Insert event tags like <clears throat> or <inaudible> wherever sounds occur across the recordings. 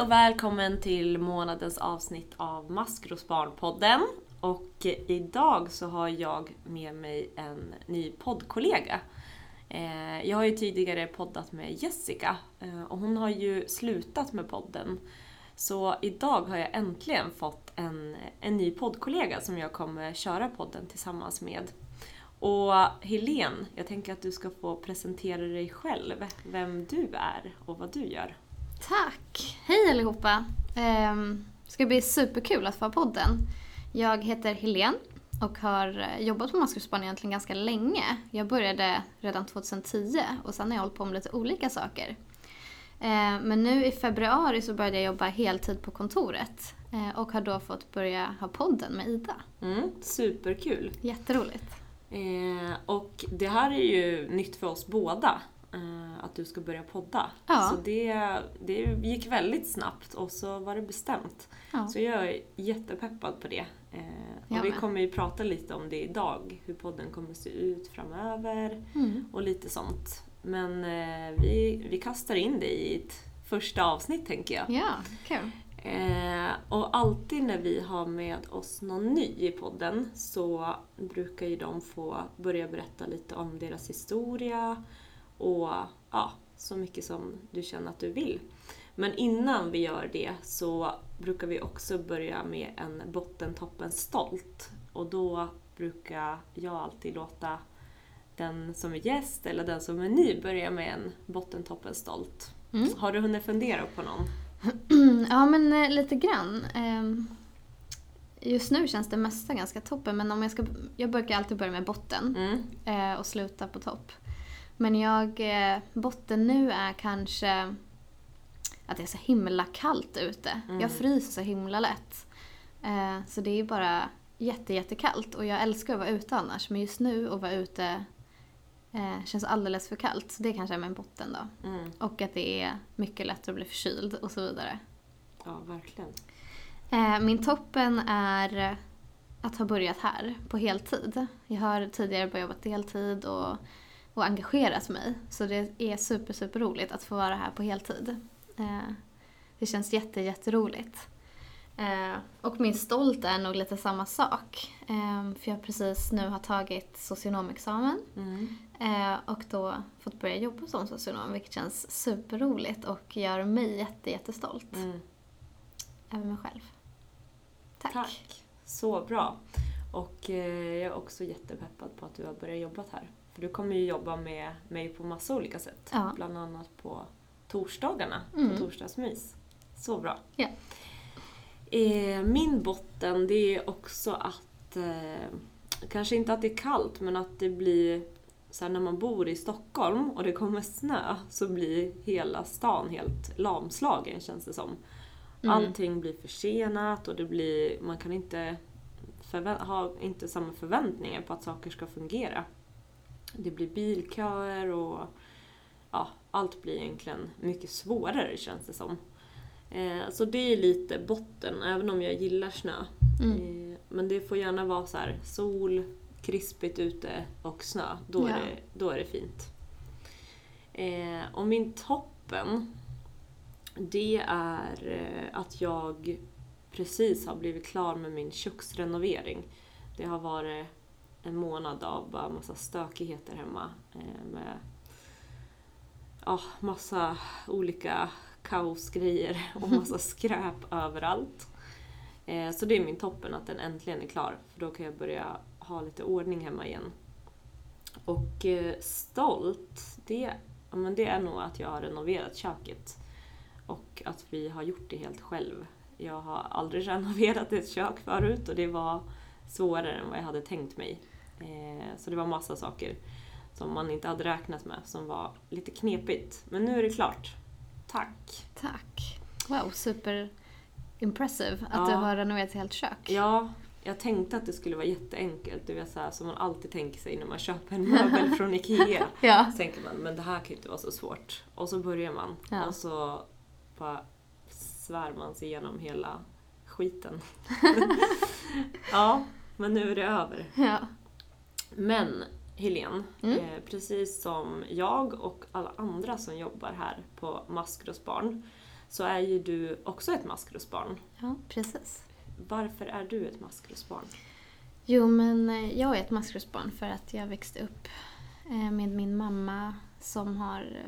Hej och välkommen till månadens avsnitt av Maskrosbarnpodden. Och idag så har jag med mig en ny poddkollega. Eh, jag har ju tidigare poddat med Jessica eh, och hon har ju slutat med podden. Så idag har jag äntligen fått en, en ny poddkollega som jag kommer köra podden tillsammans med. Och Helene, jag tänker att du ska få presentera dig själv, vem du är och vad du gör. Tack! Hej allihopa! Um, det ska bli superkul att få ha podden. Jag heter Helene och har eh, jobbat på Maskrosbarn egentligen ganska länge. Jag började redan 2010 och sen har jag hållit på med lite olika saker. Eh, Men nu i februari så började jag jobba heltid på kontoret eh, och har då fått börja ha podden med Ida. Mm, superkul! Jätteroligt. Eh, och det här är ju nytt för oss båda, att du ska börja podda. Ja. Så det, det gick väldigt snabbt och så var det bestämt. Ja. Så jag är jättepeppad på det. Eh, och vi kommer ju prata lite om det idag, hur podden kommer se ut framöver Mm. och lite sånt. Men eh, vi, vi kastar in det i ett första avsnitt tänker jag. Ja, kul. Eh, och alltid när vi har med oss någon ny i podden så brukar ju de få börja berätta lite om deras historia och ja, så mycket som du känner att du vill. Men innan vi gör det så brukar vi också börja med en bottentoppen stolt. Och då brukar jag alltid låta den som är gäst eller den som är ny börja med en bottentoppen stolt. Mm. Har du hunnit fundera på någon? <clears throat> Ja, men eh, lite grann. Ehm, Just nu känns det mesta ganska toppen, men om jag ska... Jag brukar alltid börja med botten Mm. eh, och sluta på topp. Men jag... eh, Botten nu är kanske att det är så himla kallt ute. Mm. Jag fryser så himla lätt. Eh, Så det är bara jätte, jättekallt och jag älskar att vara ute annars, men just nu att vara ute eh, känns alldeles för kallt. Så det kanske är min botten då. Mm. Och att det är mycket lättare att bli förkyld och så vidare. Ja, verkligen. Eh, Min toppen är att ha börjat här på heltid. Jag har tidigare börjat jobba deltid och, och engagerat mig. Så det är super, super roligt att få vara här på heltid. Eh, Det känns jätte, jätteroligt. Eh, Och min stolt är nog lite samma sak. Eh, För jag precis nu har tagit socionomexamen Mm. och då fått börja jobba som socionom vilket känns superroligt och gör mig jätte, jättestolt Mm. över mig själv. Tack. Tack. Så bra. Och jag är också jättepeppad på att du har börjat jobba här. För du kommer ju jobba med mig på massa olika sätt. Ja. Bland annat på torsdagarna, Mm. på torsdagsmys. Så bra. Ja. Eh, min botten, det är också att, eh, kanske inte att det är kallt, men att det blir så här, när man bor i Stockholm och det kommer snö så blir hela stan helt lamslagen känns det som. Mm. Allting blir försenat och det blir, man kan inte ha inte samma förväntningar på att saker ska fungera. Det blir bilköer och ja, allt blir egentligen mycket svårare känns det som. Eh, så det är lite botten, även om jag gillar snö. Mm. Eh, men det får gärna vara så här sol, krispigt ute och snö. Då, Ja. är, det, då är det fint. Eh, och min toppen, det är eh, att jag precis har blivit klar med min köksrenovering. Det har varit en månad av bara massa stökigheter hemma eh, med ja, massa olika kaosgrejer <laughs> och massa <laughs> skräp överallt. Eh, Så det är min toppen att den äntligen är klar för då kan jag börja ha lite ordning hemma igen. Och eh, stolt, det, men det är nog att jag har renoverat köket. Och att vi har gjort det helt själv. Jag har aldrig <laughs> renoverat ett kök förut och det var svårare än vad jag hade tänkt mig. Eh, Så det var massa saker som man inte hade räknat med som var lite knepigt. Men nu är det klart. Tack! Tack. Wow, super impressive att Ja. du har renoverat helt kök. Ja, jag tänkte att det skulle vara jätteenkelt. Det vill säga som man alltid tänker sig när man köper en möbel <laughs> från IKEA. Ja. Så tänker man, men det här kan ju inte vara så svårt. Och så börjar man. Ja. Och så bara svär man sig igenom hela skiten. <laughs> <laughs> ja, men nu är det över. ja. Men Helene, Mm. eh, precis som jag och alla andra som jobbar här på Maskrosbarn så är ju du också ett maskrosbarn. Ja, precis. Varför är du ett maskrosbarn? Jo, men eh, jag är ett maskrosbarn för att jag växte upp eh, med min mamma som har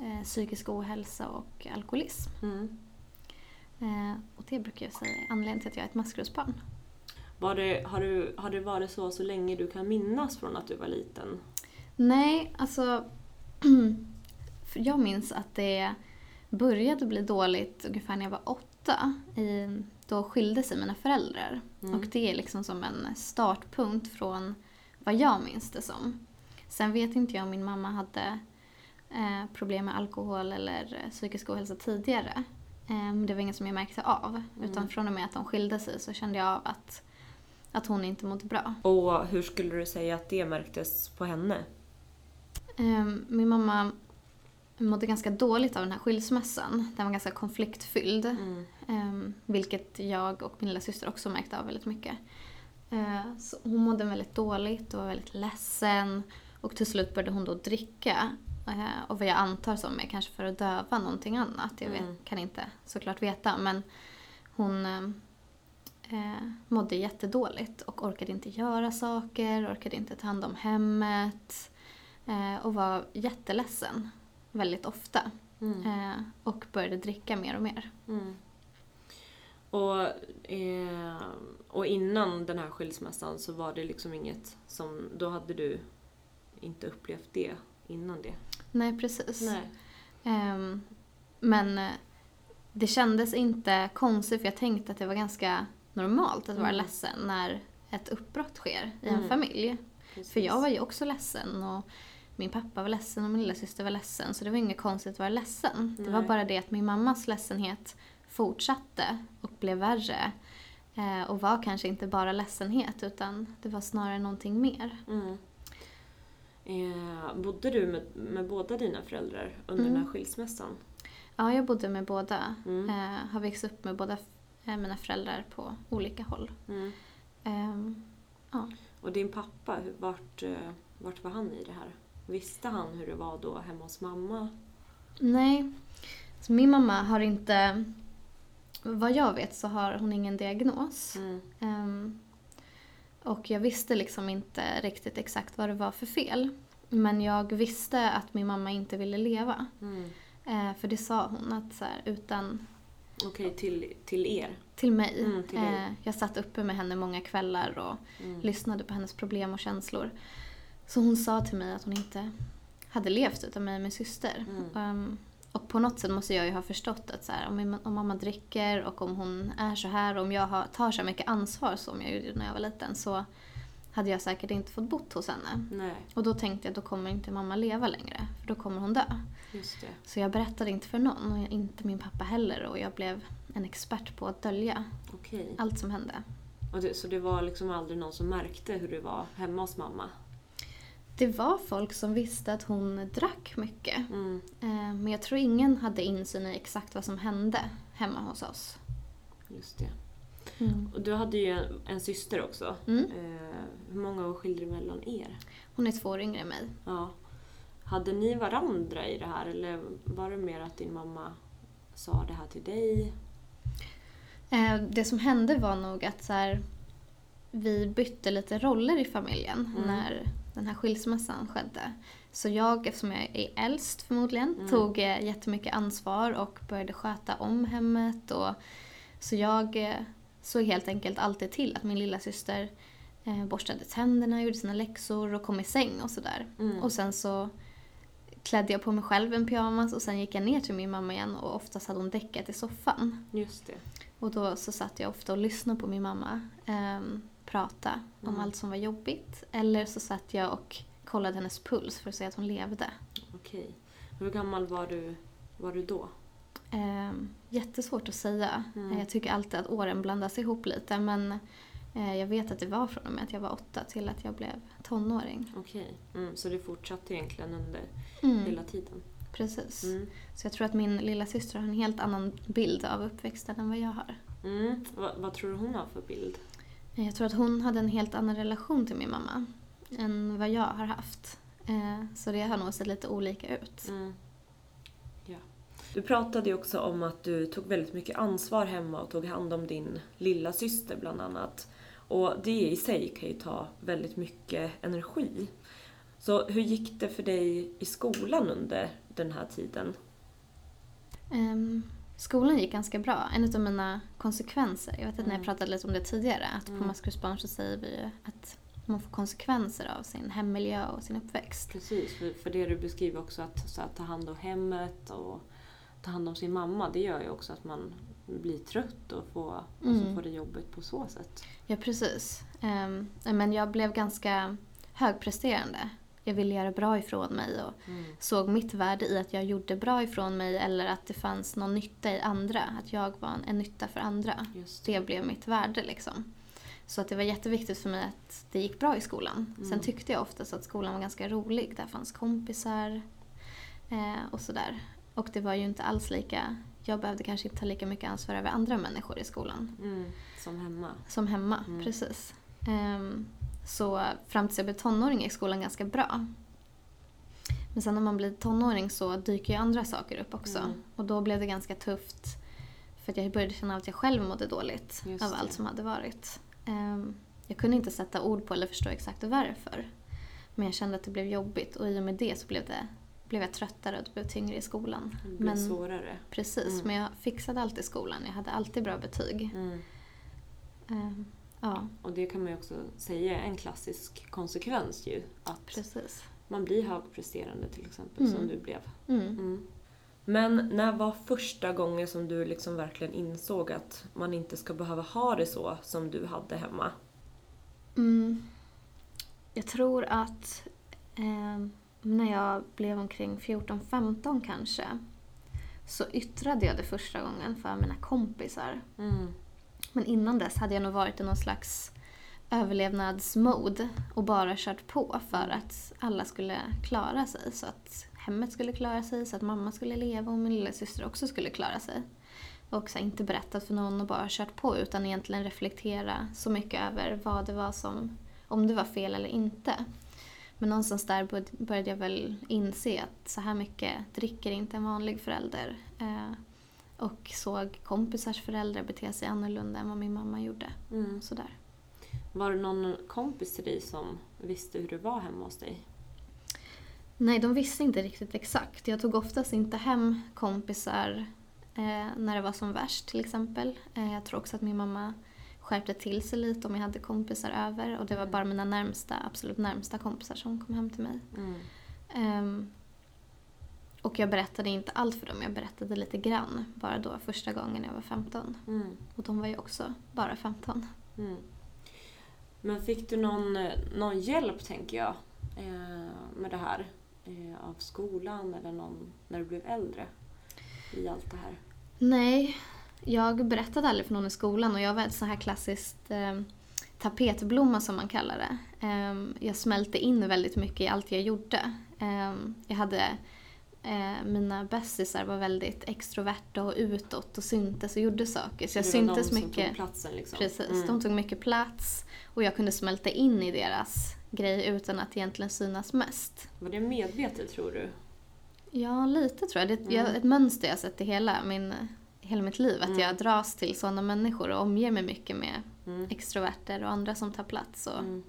eh, psykisk ohälsa och alkoholism. Mm. Och det brukar jag säga är anledningen till att jag är ett maskrosbarn. Var det, har, du, har det varit så så länge du kan minnas från att du var liten? Nej, alltså... <clears throat> jag minns att det började bli dåligt ungefär när jag var åtta. I, då skilde sig mina föräldrar. Mm. Och det är liksom som en startpunkt från vad jag minns det som. Sen vet inte jag om min mamma hade eh, problem med alkohol eller eh, psykisk ohälsa tidigare. Eh, det var inget som jag märkte av. Utan Mm. från och med att de skilde sig så kände jag av att, att hon inte mådde bra. Och hur skulle du säga att det märktes på henne? Ehm, Min mamma mådde ganska dåligt av den här skilsmässan. Den var ganska konfliktfylld. Mm. Ehm, vilket jag och min lilla syster också märkte av väldigt mycket. Eh, så hon mådde väldigt dåligt och var väldigt ledsen. Och till slut började hon då dricka. Eh, och vad jag antar som är kanske för att döva någonting annat. Jag vet, Mm. kan inte såklart veta. Men hon eh, mådde jättedåligt och orkade inte göra saker, orkade inte ta hand om hemmet. Eh, och var jätteledsen väldigt ofta. Mm. Eh, och började dricka mer och mer. Mm. Och, eh, och innan den här skilsmässan så var det liksom inget som... Då hade du inte upplevt det innan det? Nej, precis. Nej. Ehm, men eh, det kändes inte konstigt för jag tänkte att det var ganska normalt att vara Mm. ledsen när ett uppbrott sker i Mm. en familj. Precis. För jag var ju också ledsen och min pappa var ledsen och min lilla syster var ledsen så det var inget konstigt att vara ledsen. Det var Nej. bara det att min mammas ledsenhet fortsatte och blev värre. Eh, och var kanske inte bara ledsenhet utan det var snarare någonting mer. Mm. Eh, bodde du med, med båda dina föräldrar under den här Mm. skilsmässan? Ja, jag bodde med båda. Mm. Eh, har växt upp med båda mina föräldrar på olika håll. Mm. Ehm, ja. Och din pappa, vart, eh, vart var han i det här? Visste han hur det var då hemma hos mamma? Nej, så min mamma har inte... Vad jag vet så har hon ingen diagnos. Mm. Ehm, och jag visste liksom inte riktigt exakt vad det var för fel. Men jag visste att min mamma inte ville leva. Mm. Eh, för det sa hon, att så här, utan Okej, till, till er? till mig. Mm, till eh, jag satt uppe med henne många kvällar och Mm. lyssnade på hennes problem och känslor. Så hon sa till mig att hon inte hade levt utan mig och min syster. Ehm, och på något sätt måste jag ju ha förstått att så här, om, om mamma dricker och om hon är så här och om jag har, tar så mycket ansvar som jag gjorde när jag var liten så hade jag säkert inte fått bott hos henne. Nej, Och då tänkte jag att då kommer inte mamma leva längre för då kommer hon dö. just det. Så jag berättade inte för någon och inte min pappa heller och jag blev en expert på att dölja Okej. allt som hände. Och det, så det var liksom aldrig någon som märkte hur det var hemma hos mamma? Det var folk som visste att hon drack mycket. Mm. Eh, Men jag tror ingen hade insyn i exakt vad som hände hemma hos oss. Just det. Och du hade ju en, en syster också. Mm. Eh, hur många år skiljer det mellan er? Hon är två år yngre än mig. Ja. Hade ni varandra i det här eller var det mer att din mamma sa det här till dig? Eh, Det som hände var nog att så här, vi bytte lite roller i familjen Mm. när den här skilsmässan skedde. Så jag, eftersom jag är äldst förmodligen, Mm. tog eh, jättemycket ansvar och började sköta om hemmet. Och, så jag eh, såg helt enkelt alltid till att min lilla syster eh, borstade tänderna, gjorde sina läxor och kom i säng och sådär. Mm. Och sen så klädde jag på mig själv en pyjamas och sen gick jag ner till min mamma igen och oftast hade hon däckat i soffan. Just det. Och då så satt jag ofta och lyssnade på min mamma ehm, prata om Mm. allt som var jobbigt. Eller så satt jag och kollade hennes puls för att se att hon levde. Okej. Hur gammal var du, var du då? Ehm, jättesvårt att säga. Mm. Eh, Jag tycker alltid att åren blandas ihop lite men eh, jag vet att det var från och med att jag var åtta till att jag blev tonåring. Okej. Mm, så det fortsatte egentligen under Mm, hela tiden? precis. Mm. Så jag tror att min lilla syster har en helt annan bild av uppväxten än vad jag har. Mm. Vad, vad tror du hon har för bild? Jag tror att hon hade en helt annan relation till min mamma än vad jag har haft. Eh, Så det har nog sett lite olika ut. Mm. Du pratade ju också om att du tog väldigt mycket ansvar hemma och tog hand om din lilla syster bland annat. Och det i sig kan ju ta väldigt mycket energi. Så hur gick det för dig i skolan under den här tiden? Um, skolan gick ganska bra. En av mina konsekvenser, jag vet att när jag Mm. pratade lite om det tidigare, att på Mm. Maskrosbarn så säger vi ju att man får konsekvenser av sin hemmiljö och sin uppväxt. Precis, för, för det du beskriver också att, så att ta hand om hemmet och ta hand om sin mamma, det gör ju också att man blir trött och får, alltså Mm. får det jobbigt på så sätt. Ja, precis. Ehm, men jag blev ganska högpresterande. Jag ville göra bra ifrån mig och Mm. såg mitt värde i att jag gjorde bra ifrån mig eller att det fanns någon nytta i andra. Att jag var en, en nytta för andra. Just Det blev mitt värde liksom. Så att det var jätteviktigt för mig att det gick bra i skolan. Mm. Sen tyckte jag oftast att skolan var ganska rolig. Där fanns kompisar eh, och sådär. Och det var ju inte alls lika... Jag behövde kanske inte ta lika mycket ansvar över andra människor i skolan. Mm. Som hemma. Som hemma, Mm. precis. Ehm, så fram tills jag blev tonåring gick skolan ganska bra. Men sen när man blir tonåring så dyker ju andra saker upp också. Mm. Och då blev det ganska tufft. För att jag började känna att jag själv mådde dåligt Just av det. allt som hade varit. Ehm, jag kunde inte sätta ord på eller förstå exakt varför. Men jag kände att det blev jobbigt och i och med det så blev, det, blev jag tröttare och det blev tyngre i skolan. Det blir Men svårare. precis, Mm. men jag fixade alltid skolan. Jag hade alltid bra betyg. Mm. Ehm, ja, Och det kan man ju också säga är en klassisk konsekvens ju. Att precis. man blir högpresterande till exempel, Mm. som du blev. Mm. Mm. Men när var första gången som du liksom verkligen insåg att man inte ska behöva ha det så som du hade hemma? Mm. Jag tror att eh, när jag blev omkring 14-15 kanske så yttrade jag det första gången för mina kompisar. Mm. Men innan dess hade jag nog varit i någon slags överlevnadsmode och bara kört på för att alla skulle klara sig. Så att hemmet skulle klara sig, så att mamma skulle leva och min lilla syster också skulle klara sig. Och så inte berättat för någon och bara kört på utan egentligen reflektera så mycket över vad det var som, om det var fel eller inte. Men någonstans där bör- började jag väl inse att så här mycket dricker inte en vanlig förälder. Eh, och såg kompisars föräldrar bete sig annorlunda än vad min mamma gjorde. Mm. Sådär. Var det någon kompis till dig som visste hur det var hemma hos dig? Nej, de visste inte riktigt exakt. Jag tog oftast inte hem kompisar eh, när det var som värst till exempel. Eh, jag tror också att min mamma skärpte till sig lite om jag hade kompisar över och det var bara mina närmsta, absolut närmsta kompisar som kom hem till mig. Mm. Ehm, och jag berättade inte allt för dem, jag berättade lite grann bara då första gången jag var 15. Mm. Och de var ju också bara 15. Mm. Men fick du någon, någon hjälp, tänker jag, eh, med det här? Eh, av skolan eller någon när du blev äldre? I allt det här? Nej, jag berättade aldrig för någon i skolan och jag var ett så här klassiskt eh, tapetblomma som man kallar det. Eh, jag smälte in väldigt mycket i allt jag gjorde. Eh, jag hade eh, mina bästisar var väldigt extroverta och utåt och syntes och gjorde saker. Så jag syntes de som mycket. tog platsen liksom? Precis, Mm. de tog mycket plats och jag kunde smälta in i deras grej utan att egentligen synas mest. Var det medvetet, tror du? Ja, lite tror jag. Det är Mm. ett mönster jag sett i hela, min, hela mitt liv. Att Mm. jag dras till sådana människor och omger mig mycket med Mm. extroverter och andra som tar plats. Och, Mm.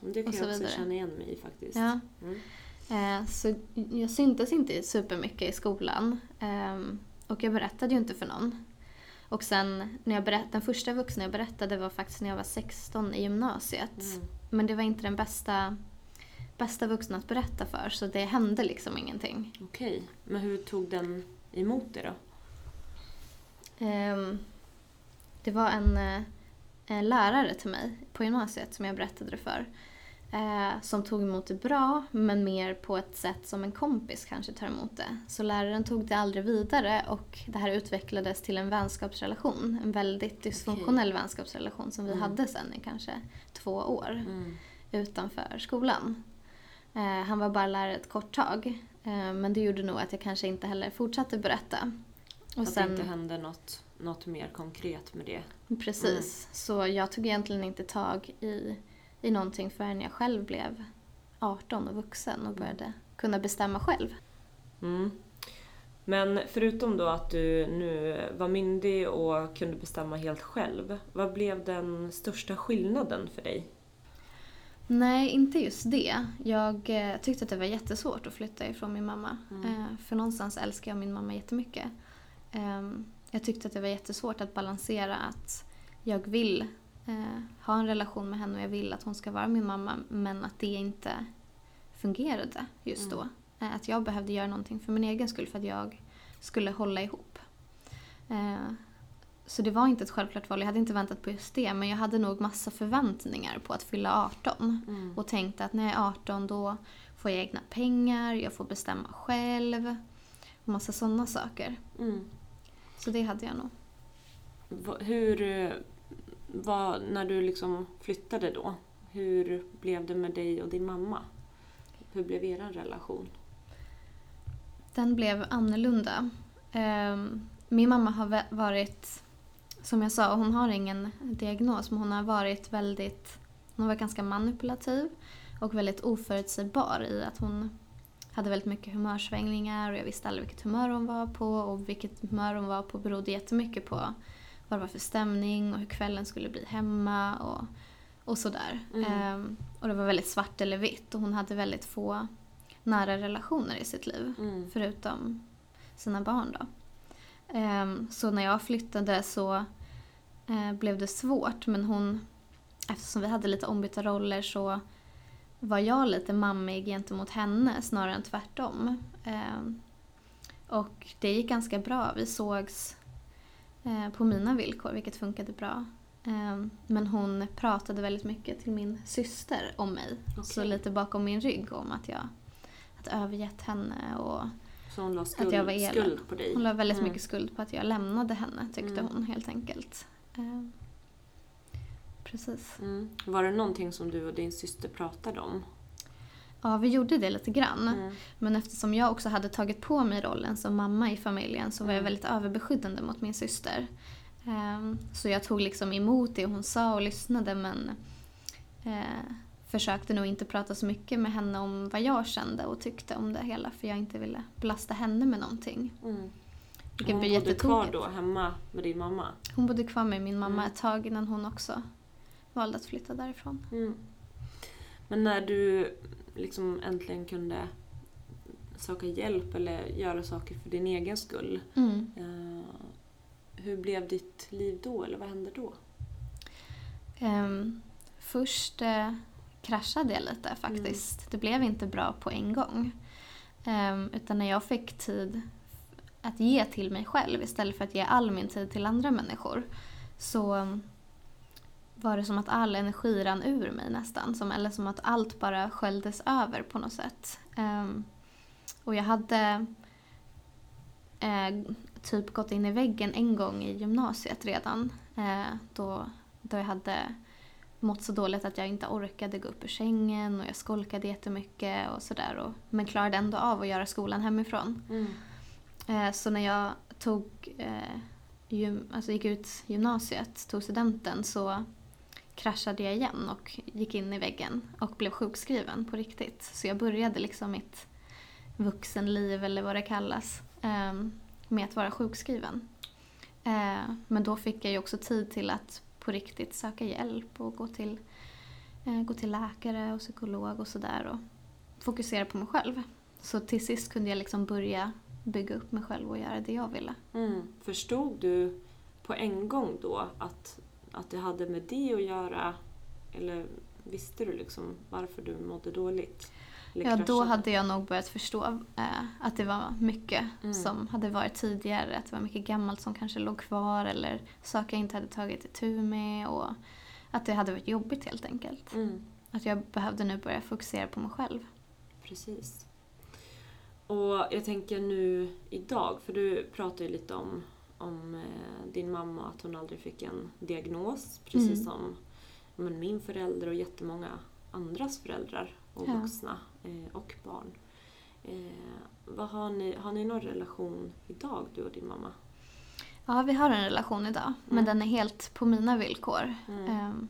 Det kan och så jag också vidare. känna igen mig i faktiskt. ja. Mm. eh, så jag syntes inte supermycket i skolan. ehm, och jag berättade ju inte för någon. Och sen, när jag berätt, den första vuxna jag berättade var faktiskt när jag var 16 i gymnasiet. Mm. Men det var inte den bästa, bästa vuxna att berätta för, så det hände liksom ingenting. Okej, men hur tog den emot det då? Ehm, det var en, eh, en lärare till mig på gymnasiet som jag berättade det för. Eh, som tog emot det bra, men mer på ett sätt som en kompis kanske tar emot det. Så läraren tog det aldrig vidare och det här utvecklades till en vänskapsrelation. En väldigt dysfunktionell vänskapsrelation som vi Mm. hade sen i kanske två år Mm. utanför skolan. Eh, han var bara lärare ett kort tag, eh, men det gjorde nog att jag kanske inte heller fortsatte berätta. Och att det inte hände något, något mer konkret med det. Precis. Så jag tog egentligen inte tag i, i någonting förrän jag själv blev 18 och vuxen och började kunna bestämma själv. Mm. Men förutom då att du nu var myndig och kunde bestämma helt själv, vad blev den största skillnaden för dig? Nej, inte just det. Jag eh, tyckte att det var jättesvårt att flytta ifrån min mamma. Mm. Eh, för någonstans älskar jag min mamma jättemycket. Eh, jag tyckte att det var jättesvårt att balansera att jag vill eh, ha en relation med henne och jag vill att hon ska vara min mamma men att det inte fungerade just då. Eh, att jag behövde göra någonting för min egen skull för att jag skulle hålla ihop. Eh, så det var inte ett självklart val. Jag hade inte väntat på just det men jag hade nog massa förväntningar på att fylla 18 Mm. och tänkte att när jag är 18 då får jag egna pengar, jag får bestämma själv och massa sådana saker. Mm. Så det hade jag nog. Hur, eh, vad, när du liksom flyttade då, hur blev det med dig och din mamma? Hur blev er relation? Den blev annorlunda. Ehm, min mamma har varit, som jag sa, hon har ingen diagnos men hon har varit väldigt, hon var ganska manipulativ och väldigt oförutsägbar i att hon hade väldigt mycket humörsvängningar och jag visste aldrig vilket humör hon var på och vilket humör hon var på berodde jättemycket på vad det var för stämning och hur kvällen skulle bli hemma och, och sådär. Mm. Ehm, och det var väldigt svart eller vitt och hon hade väldigt få nära relationer i sitt liv Mm. förutom sina barn. Då. Ehm, så när jag flyttade så eh, blev det svårt men hon, eftersom vi hade lite ombytta roller så var jag lite mammig gentemot henne snarare än tvärtom. Ehm, och det gick ganska bra. Vi sågs eh, på mina villkor vilket funkade bra. Ehm, men hon pratade väldigt mycket till min syster om mig. Så Okej. lite bakom min rygg om att jag hade övergett henne och Så hon la skuld, jag var elak. skuld på dig? hon la väldigt Mm. mycket skuld på att jag lämnade henne tyckte Mm. hon helt enkelt. Precis. Mm. Var det någonting som du och din syster pratade om? Ja, vi gjorde det lite grann. Mm. Men eftersom jag också hade tagit på mig rollen som mamma i familjen så var jag Mm. väldigt överbeskyddande mot min syster. Ehm, så jag tog liksom emot det hon sa och lyssnade men eh, försökte nog inte prata så mycket med henne om vad jag kände och tyckte om det hela för jag inte ville belasta henne med någonting. Mm. Vilket Hon bodde kvar då hemma med din mamma? Hon bodde kvar med min mamma Mm. ett tag innan hon också valde att flytta därifrån. Mm. Men när du liksom äntligen kunde söka hjälp eller göra saker för din egen skull. Mm. Eh, hur blev ditt liv då, eller vad hände då? Ehm, först eh, kraschade jag lite faktiskt. Det blev inte bra på en gång. Ehm, utan när jag fick tid att ge till mig själv istället för att ge all min tid till andra människor så mm, var det som att all energi rann ur mig nästan. Som, eller som att allt bara sköljdes över på något sätt. Ehm, och jag hade eh, typ gått in i väggen en gång i gymnasiet redan. Eh, då, då jag hade mått så dåligt att jag inte orkade gå upp ur sängen och jag skolkade jättemycket och sådär. och- Men klarade ändå av att göra skolan hemifrån. Mm. Eh, så när jag tog, eh, gym, alltså gick ut gymnasiet, tog studenten så kraschade jag igen och gick in i väggen och blev sjukskriven på riktigt. Så jag började liksom mitt vuxenliv eller vad det kallas ehm, med att vara sjukskriven. Eh, men då fick jag ju också tid till att på riktigt söka hjälp och gå till, eh, gå till läkare och psykolog och sådär och fokusera på mig själv. Så till sist kunde jag liksom börja bygga upp mig själv och göra det jag ville. Mm. Förstod du på en gång då att, att det hade med det att göra? Eller visste du liksom varför du mådde dåligt? Ja, då hade jag nog börjat förstå eh, att det var mycket Mm. som hade varit tidigare. Att det var mycket gammalt som kanske låg kvar eller saker jag inte hade tagit itu med. Och att det hade varit jobbigt helt enkelt. Mm. Att jag behövde nu börja fokusera på mig själv. Precis. Och jag tänker nu idag, för du pratar ju lite om, om eh, din mamma, att hon aldrig fick en diagnos. Precis Mm. som men, min förälder och jättemånga andras föräldrar och Ja. vuxna eh, och barn. Eh, vad har, ni, har ni någon relation idag, du och din mamma? Ja, vi har en relation idag. Men Mm. den är helt på mina villkor. Mm. Ehm,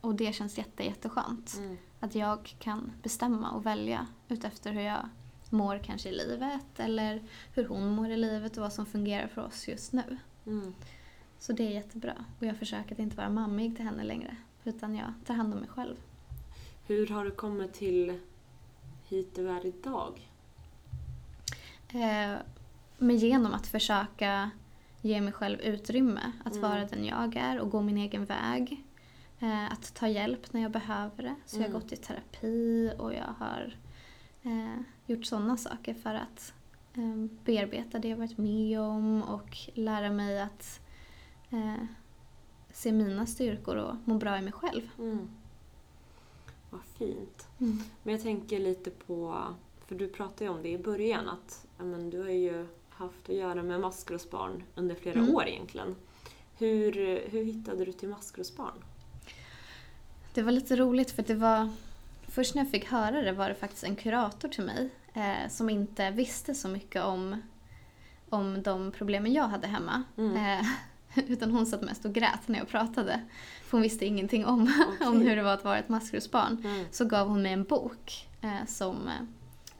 och det känns jätte, jätteskönt. Mm. Att jag kan bestämma och välja utefter hur jag mår kanske i livet eller hur hon mår i livet och vad som fungerar för oss just nu. Mm. Så det är jättebra. Och jag försöker att inte vara mammig till henne längre. Utan jag tar hand om mig själv. Hur har du kommit till hit du är idag? Eh, men genom att försöka ge mig själv utrymme att Mm. vara den jag är och gå min egen väg. Eh, att ta hjälp när jag behöver det. Så jag Mm. har gått i terapi och jag har eh, gjort sådana saker för att eh, bearbeta det jag varit med om och lära mig att eh, se mina styrkor och må bra i mig själv. Mm. Vad fint. Men jag tänker lite på, för du pratade ju om det i början, att men, du har ju haft att göra med maskrosbarn under flera Mm. år egentligen. Hur, hur hittade du till maskrosbarn? Det var lite roligt för det var... Först när jag fick höra det var det faktiskt en kurator till mig eh, som inte visste så mycket om, om de problemen jag hade hemma. Mm. Eh, <laughs> utan hon satt mest och grät när jag pratade. För hon visste ingenting om, <laughs> Okej. om hur det var att vara ett maskrosbarn. Mm. Så gav hon mig en bok eh, som eh,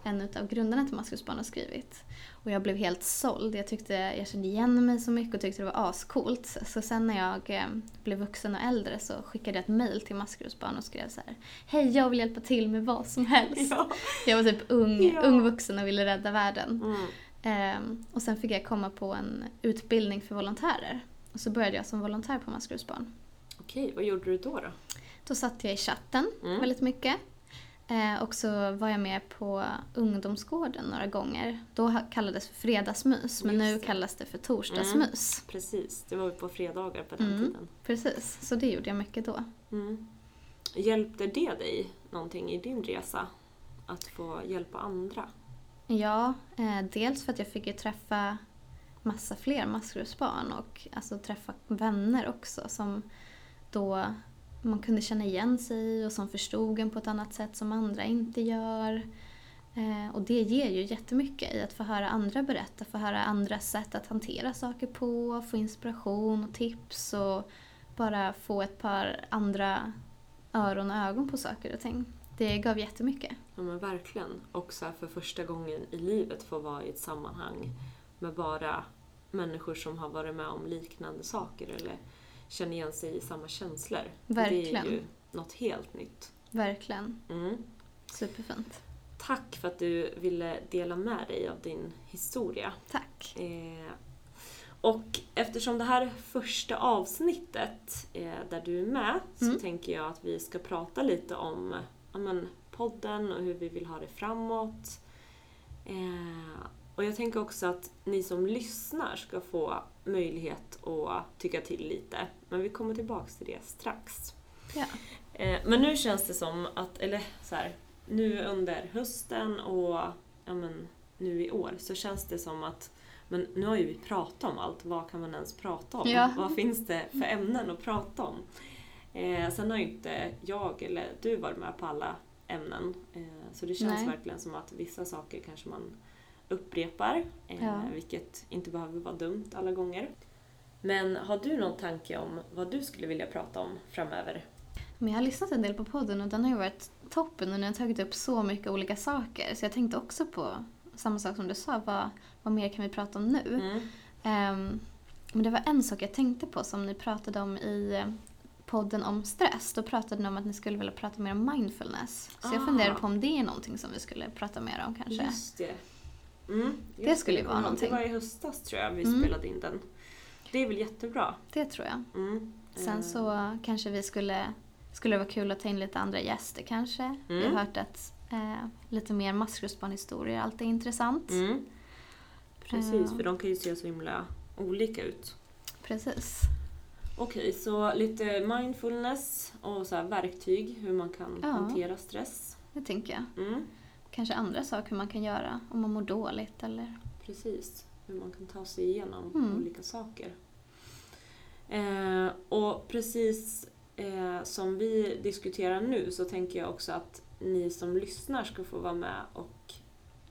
en av grundarna till Maskrosbarn har skrivit. Och jag blev helt såld. Jag, tyckte, jag kände igen mig så mycket och tyckte det var ascoolt. Så sen när jag eh, blev vuxen och äldre så skickade jag ett mail till Maskrosbarn och skrev så här. Hej, jag vill hjälpa till med vad som helst. Ja. Jag var typ ung, Ja. ung vuxen och ville rädda världen. Mm. Ehm, och sen fick jag komma på en utbildning för volontärer. Och så började jag som volontär på Maskrosbarn. Okej, vad gjorde du då? då? Då satt jag i chatten Mm. väldigt mycket. Eh, och så var jag med på ungdomsgården några gånger. Då kallades det för fredagsmys, men nu kallas det för torsdagsmys. Precis, det var ju på fredagar på den Mm. tiden. Precis, så det gjorde jag mycket då. Mm. Hjälpte det dig någonting i din resa? Att få hjälpa andra? Ja, eh, dels för att jag fick ju träffa massa fler maskrosbarn och alltså träffa vänner också som då man kunde känna igen sig i och som förstod en på ett annat sätt som andra inte gör. Eh, och det ger ju jättemycket i att få höra andra berätta, få höra andras sätt att hantera saker på, få inspiration och tips och bara få ett par andra öron och ögon på saker och ting. Det gav jättemycket. Ja men verkligen. Och så för första gången i livet få vara i ett sammanhang med bara människor som har varit med om liknande saker eller känner igen sig i samma känslor. Det Verkligen. är ju något helt nytt. Verkligen. Mm. Superfint. Tack för att du ville dela med dig av din historia. Tack. Eh, och eftersom det här är första avsnittet eh, där du är med så Mm. tänker jag att vi ska prata lite om ja, men, podden och hur vi vill ha det framåt. Eh, och jag tänker också att ni som lyssnar ska få möjlighet att tycka till lite. Men vi kommer tillbaks till det strax. Ja. Eh, men nu känns det som att, eller så här, nu under hösten och ja, men, nu i år så känns det som att men nu har ju vi pratat om allt, vad kan man ens prata om? Ja. Vad finns det för ämnen att prata om? Eh, sen har ju inte jag eller du varit med på alla ämnen. Eh, så det känns Nej. verkligen som att vissa saker kanske man upprepar, eh, Ja. vilket inte behöver vara dumt alla gånger. Men har du någon tanke om vad du skulle vilja prata om framöver? Men jag har lyssnat en del på podden och den har ju varit toppen och ni har tagit upp så mycket olika saker. Så jag tänkte också på samma sak som du sa, vad, vad mer kan vi prata om nu? Mm. Ehm, men det var en sak jag tänkte på som ni pratade om i eh, podden om stress. Då pratade ni om att ni skulle vilja prata mer om mindfulness. Så jag Ah. funderade på om det är någonting som vi skulle prata mer om kanske. Just det. Mm, Det skulle ju vara någonting. Det var i höstas tror jag vi Mm. spelade in den. Det är väl jättebra. Det tror jag. Mm. Sen Eh, så kanske vi skulle, skulle det vara kul att ta in lite andra gäster kanske. Vi Mm. har hört att eh, lite mer maskrosbarnhistorier alltid är intressant. Mm. Precis, Eh. för de kan ju se så himla olika ut. Precis. Okej, så lite mindfulness och så verktyg hur man kan Ja. hantera stress. Det tänker jag. Mm. Kanske andra saker man kan göra om man mår dåligt eller... Precis, hur man kan ta sig igenom Mm. olika saker. Eh, och precis eh, som vi diskuterar nu så tänker jag också att ni som lyssnar ska få vara med och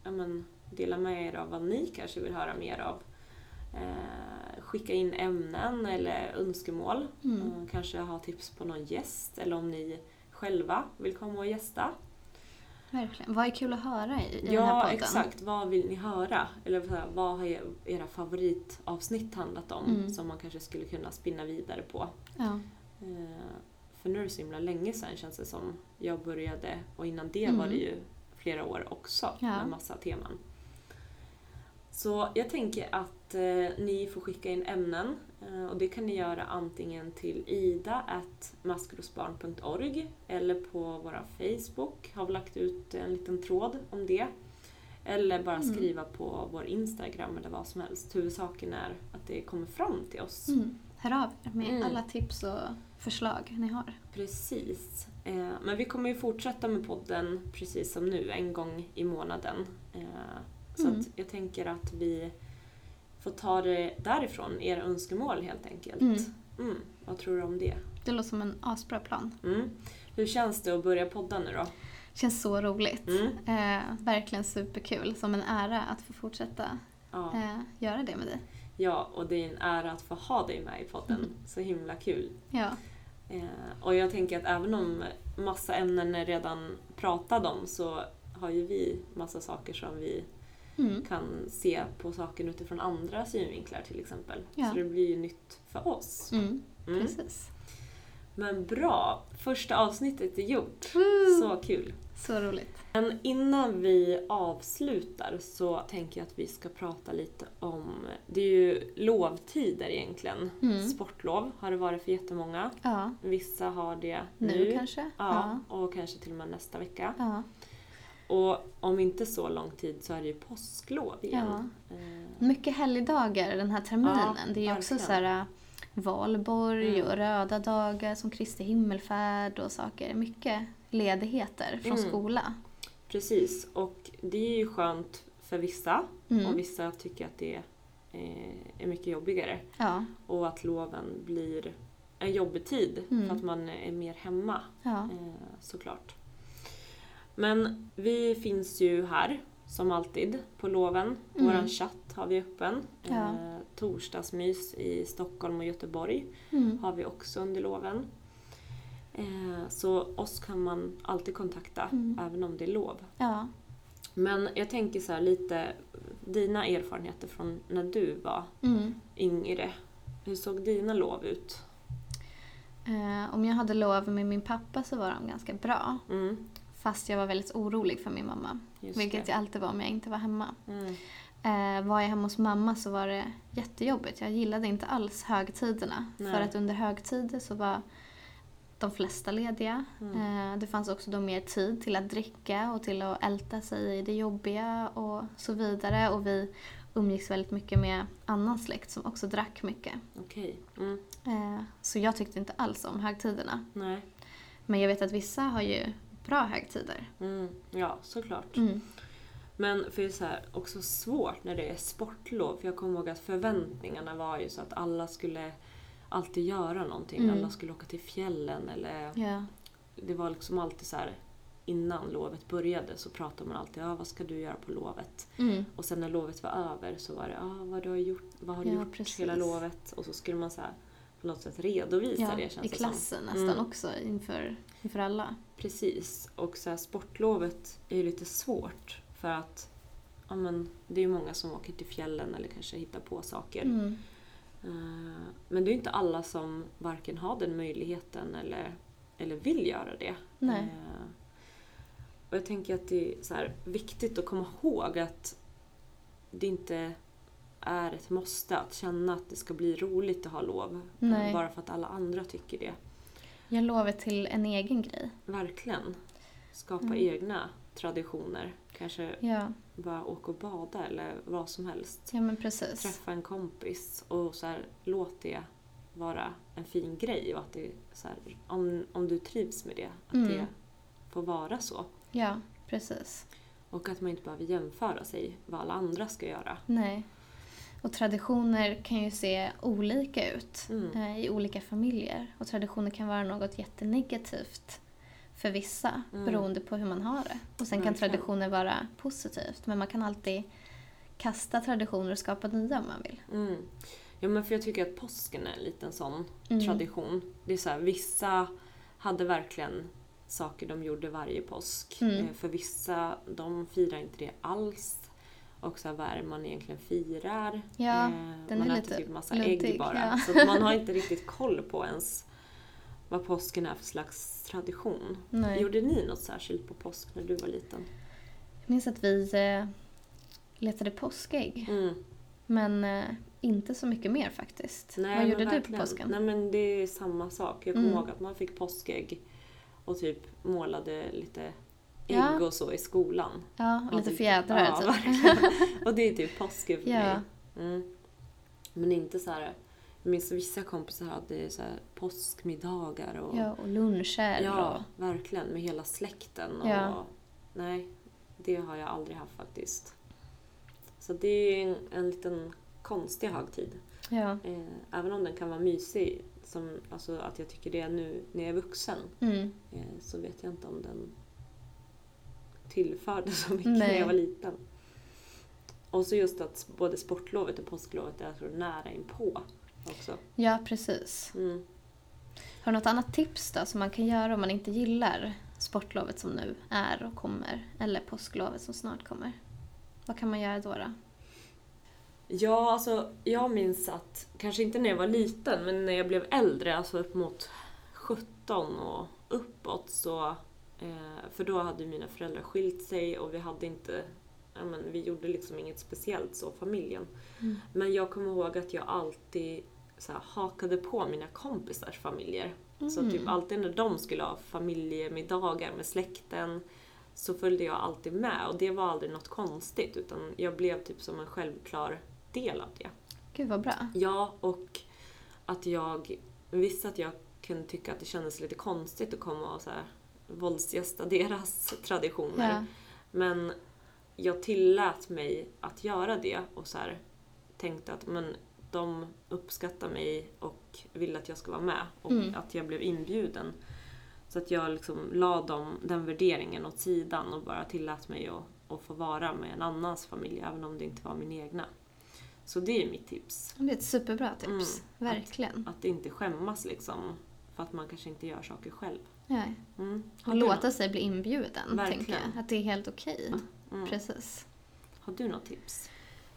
ja, men, dela med er av vad ni kanske vill höra mer av. Eh, skicka in ämnen eller önskemål. Mm. Eh, kanske ha tips på någon gäst eller om ni själva vill komma och gästa. Verkligen. Vad är kul att höra i, i den Ja, här podden? exakt. Vad vill ni höra? Eller här, vad har er- era favoritavsnitt handlat om Mm. som man kanske skulle kunna spinna vidare på? Ja. Eh, för nu är det så himla länge sedan känns det som jag började och innan det Mm. var det ju flera år också Ja. med massa teman. Så jag tänker att eh, ni får skicka in ämnen eh, och det kan ni göra antingen till ida.maskrosbarn.org eller på vår Facebook har vi lagt ut en liten tråd om det. Eller bara Mm. skriva på vår Instagram eller vad som helst. Huvudsaken är att det kommer fram till oss. Mm. Hör av er med Mm. alla tips och förslag ni har. Precis. Eh, men vi kommer ju fortsätta med podden precis som nu, en gång i månaden. Eh, Mm. att jag tänker att vi får ta det därifrån, era önskemål helt enkelt. Mm. Mm, vad tror du om det? Det låter som en asbra plan. Mm. Hur känns det att börja podda nu då? Känns så roligt. Mm. Eh, verkligen superkul. Som en ära att få fortsätta Ja. eh, göra det med dig. ja, och det är en ära att få ha dig med i podden. Mm. Så himla kul. Ja. Eh, och jag tänker att även om massa ämnen är redan pratade om så har ju vi massa saker som vi Mm. kan se på saken utifrån andra synvinklar till exempel. Ja. Så det blir ju nytt för oss. Mm. Mm. Precis. Men bra! Första avsnittet är gjort. Woo! Så kul! Så roligt. Men innan vi avslutar så tänker jag att vi ska prata lite om, det är ju lovtider egentligen. Mm. Sportlov har det varit för jättemånga. Ja. Vissa har det Nu, nu. kanske? Ja, och kanske till och med nästa vecka. ja. Och om inte så lång tid så är det ju påsklov igen. Eh, Mycket helgdagar den här terminen. Ja, det är ju också så här äh, valborg Mm. och röda dagar som Kristi himmelfärd och saker. Mycket ledigheter från Mm. skola. Precis, och det är ju skönt för vissa Mm. och vissa tycker att det är mycket jobbigare. Ja. Och att loven blir en jobbig tid Mm. för att man är mer hemma ja. eh, såklart. Men vi finns ju här som alltid på loven. Mm. Vår chatt har vi öppen. Ja. Eh, torsdagsmys i Stockholm och Göteborg Mm. har vi också under loven. Eh, så oss kan man alltid kontakta Mm. även om det är lov. ja. Men jag tänker så här lite, dina erfarenheter från när du var Mm. yngre. Hur såg dina lov ut? Eh, om jag hade lov med min pappa så var de ganska bra. Mm, Fast jag var väldigt orolig för min mamma. just Vilket det. jag alltid var om jag inte var hemma. Mm, Eh, var jag hemma hos mamma så var det jättejobbigt. Jag gillade inte alls högtiderna. Nej. För att under högtider så var de flesta lediga. Mm. Eh, det fanns också då mer tid till att dricka och till att älta sig i det jobbiga och så vidare. Och vi umgicks väldigt mycket med annan släkt som också drack mycket. Okej. Mm, Eh, så jag tyckte inte alls om högtiderna. nej. Men jag vet att vissa har ju bra högtider. Mm, ja, såklart. Mm. Men för det är så här, också svårt när det är sportlov. För jag kommer ihåg att förväntningarna var ju så att alla skulle alltid göra någonting. Mm. Alla skulle åka till fjällen eller... Ja. Det var liksom alltid så här innan lovet började så pratade man alltid ja, vad ska du göra på lovet? Mm. Och sen när lovet var över så var det vad, du har gjort, vad har du Ja, gjort precis. hela lovet? Och så skulle man så här, på något sätt redovisa Ja, det känns I det klassen som. nästan Mm. också inför, inför alla. Precis. Och så här, sportlovet är ju lite svårt för att ja, men, det är ju många som åker till fjällen eller kanske hittar på saker. Mm. Eh, Men det är ju inte alla som varken har den möjligheten eller, eller vill göra det. Nej. Eh, Och jag tänker att det är så här viktigt att komma ihåg att det inte är ett måste att känna att det ska bli roligt att ha lov. eh, Nej. Bara för att alla andra tycker det. Jag lovar till en egen grej. Verkligen. Skapa Mm. egna traditioner. Kanske Ja, bara åka och bada eller vad som helst. ja men precis. Träffa en kompis och så här, låt det vara en fin grej. Och att det, så här, om, om du trivs med det, att Mm. det får vara så. Ja, precis. Och att man inte behöver jämföra sig vad alla andra ska göra. Nej. Och traditioner kan ju se olika ut Mm. eh, i olika familjer. Och traditioner kan vara något jättenegativt för vissa Mm. beroende på hur man har det. Och sen kan traditioner vara positivt men man kan alltid kasta traditioner och skapa nya om man vill. Mm. Ja, men för jag tycker att påsken är en liten sån Mm. tradition. Det är så här, vissa hade verkligen saker de gjorde varje påsk. Mm. Eh, För vissa, de firar inte det alls. Och så här, vad är det man egentligen firar? Ja, Eh, man är äter typ massa luddig, ägg bara. ja. Så man har inte riktigt koll på ens vad påsken är för slags tradition. Nej. Gjorde ni något särskilt på påsk när du var liten? Jag minns att vi eh, letade påskägg. Mm. Men eh, inte så mycket mer faktiskt. Nej, Vad gjorde du på påsken? Nej men det är samma sak. Jag kommer Mm. ihåg att man fick påskägg och typ målade lite ägg Ja. och så i skolan. Ja, och lite typ- fjädrar ja, typ. Och det är typ påsken för Ja. mig. Mm. Men inte så här. Jag minns vissa kompisar hade så här påskmiddagar och Ja, och luncher. Ja, Och, verkligen. Med hela släkten. Och, Ja. Nej, det har jag aldrig haft faktiskt. Så det är en, en liten konstig högtid. ja. Eh, även om den kan vara mysig, som, alltså att jag tycker det nu när jag är vuxen, Mm. eh, så vet jag inte om den tillförde så mycket Nej. när jag var liten. Och så just att både sportlovet och påsklovet är så nära inpå också. ja, precis. Mm. Har du något annat tips då som man kan göra om man inte gillar sportlovet som nu är och kommer? Eller påsklovet som snart kommer? Vad kan man göra då? då? Ja, alltså jag minns att, kanske inte när jag var liten, men när jag blev äldre, alltså upp mot 17 och uppåt så, för då hade mina föräldrar skilt sig och vi hade inte, ja men vi gjorde liksom inget speciellt så, familjen. Mm. Men jag kommer ihåg att jag alltid så här, hakade på mina kompisars familjer. Så Mm. typ alltid när de skulle ha familjemiddagar med släkten så följde jag alltid med och det var aldrig något konstigt utan jag blev typ som en självklar del av det. Gud vad bra. Ja, och att jag visste att jag kunde tycka att det kändes lite konstigt att komma och så här våldsgästa deras traditioner. Ja. Men jag tillät mig att göra det och så här tänkte att men, de uppskattar mig och vill att jag ska vara med och Mm. att jag blev inbjuden. Så att jag liksom la dem, den värderingen åt sidan och bara tillät mig att, att få vara med en annans familj även om det inte var min egna. Så det är mitt tips. Det är ett superbra tips. Mm. Verkligen. Att inte skämmas liksom för att man kanske inte gör saker själv. Nej. Mm. Och låta något? sig bli inbjuden, Verkligen. tänker jag. Att det är helt okej. Mm. Precis. Har du något tips?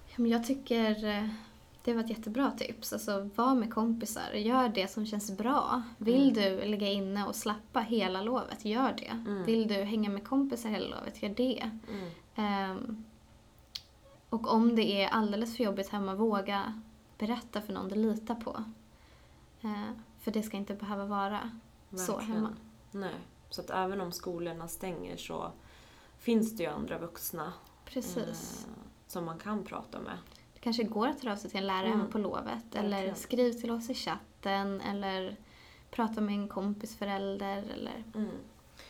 Ja, men jag tycker eh, det var ett jättebra tips. Alltså, var med kompisar. Gör det som känns bra. Vill du ligga inne och slappa hela lovet, gör det. Mm. Vill du hänga med kompisar hela lovet, gör det. Mm. Ehm, och om det är alldeles för jobbigt hemma, våga berätta för någon du litar på. Eh, för det ska inte behöva vara så Verkligen. hemma. Nej. Så att även om skolorna stänger så finns det ju andra vuxna Precis. eh, som man kan prata med. Det kanske går att höra av sig till en lärare Mm. på lovet. Eller Verkligen. skriv till oss i chatten. Eller prata med en kompis förälder. Eller Mm.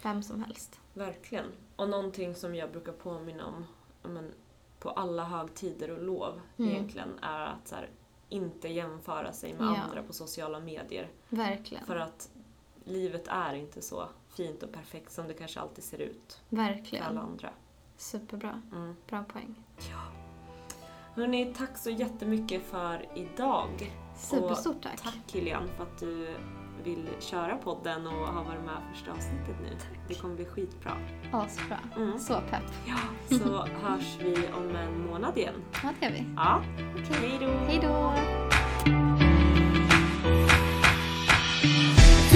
vem som helst. Verkligen. Och någonting som jag brukar påminna om men, på alla högtider och lov Mm. egentligen är att så här, inte jämföra sig med Ja. andra på sociala medier. Verkligen. För att livet är inte så fint och perfekt som det kanske alltid ser ut för Verkligen. alla andra. Superbra. Mm. Bra poäng. Hörni, tack så jättemycket för idag. Superstort tack. Tack Kilian för att du vill köra podden och har varit med första avsnittet nu. Det kommer bli skitbra. Asbra. Mm. Så pepp. Ja, så <laughs> hörs vi om en månad igen. Ja, det gör vi. Ja, Okej. hej då! Hej då!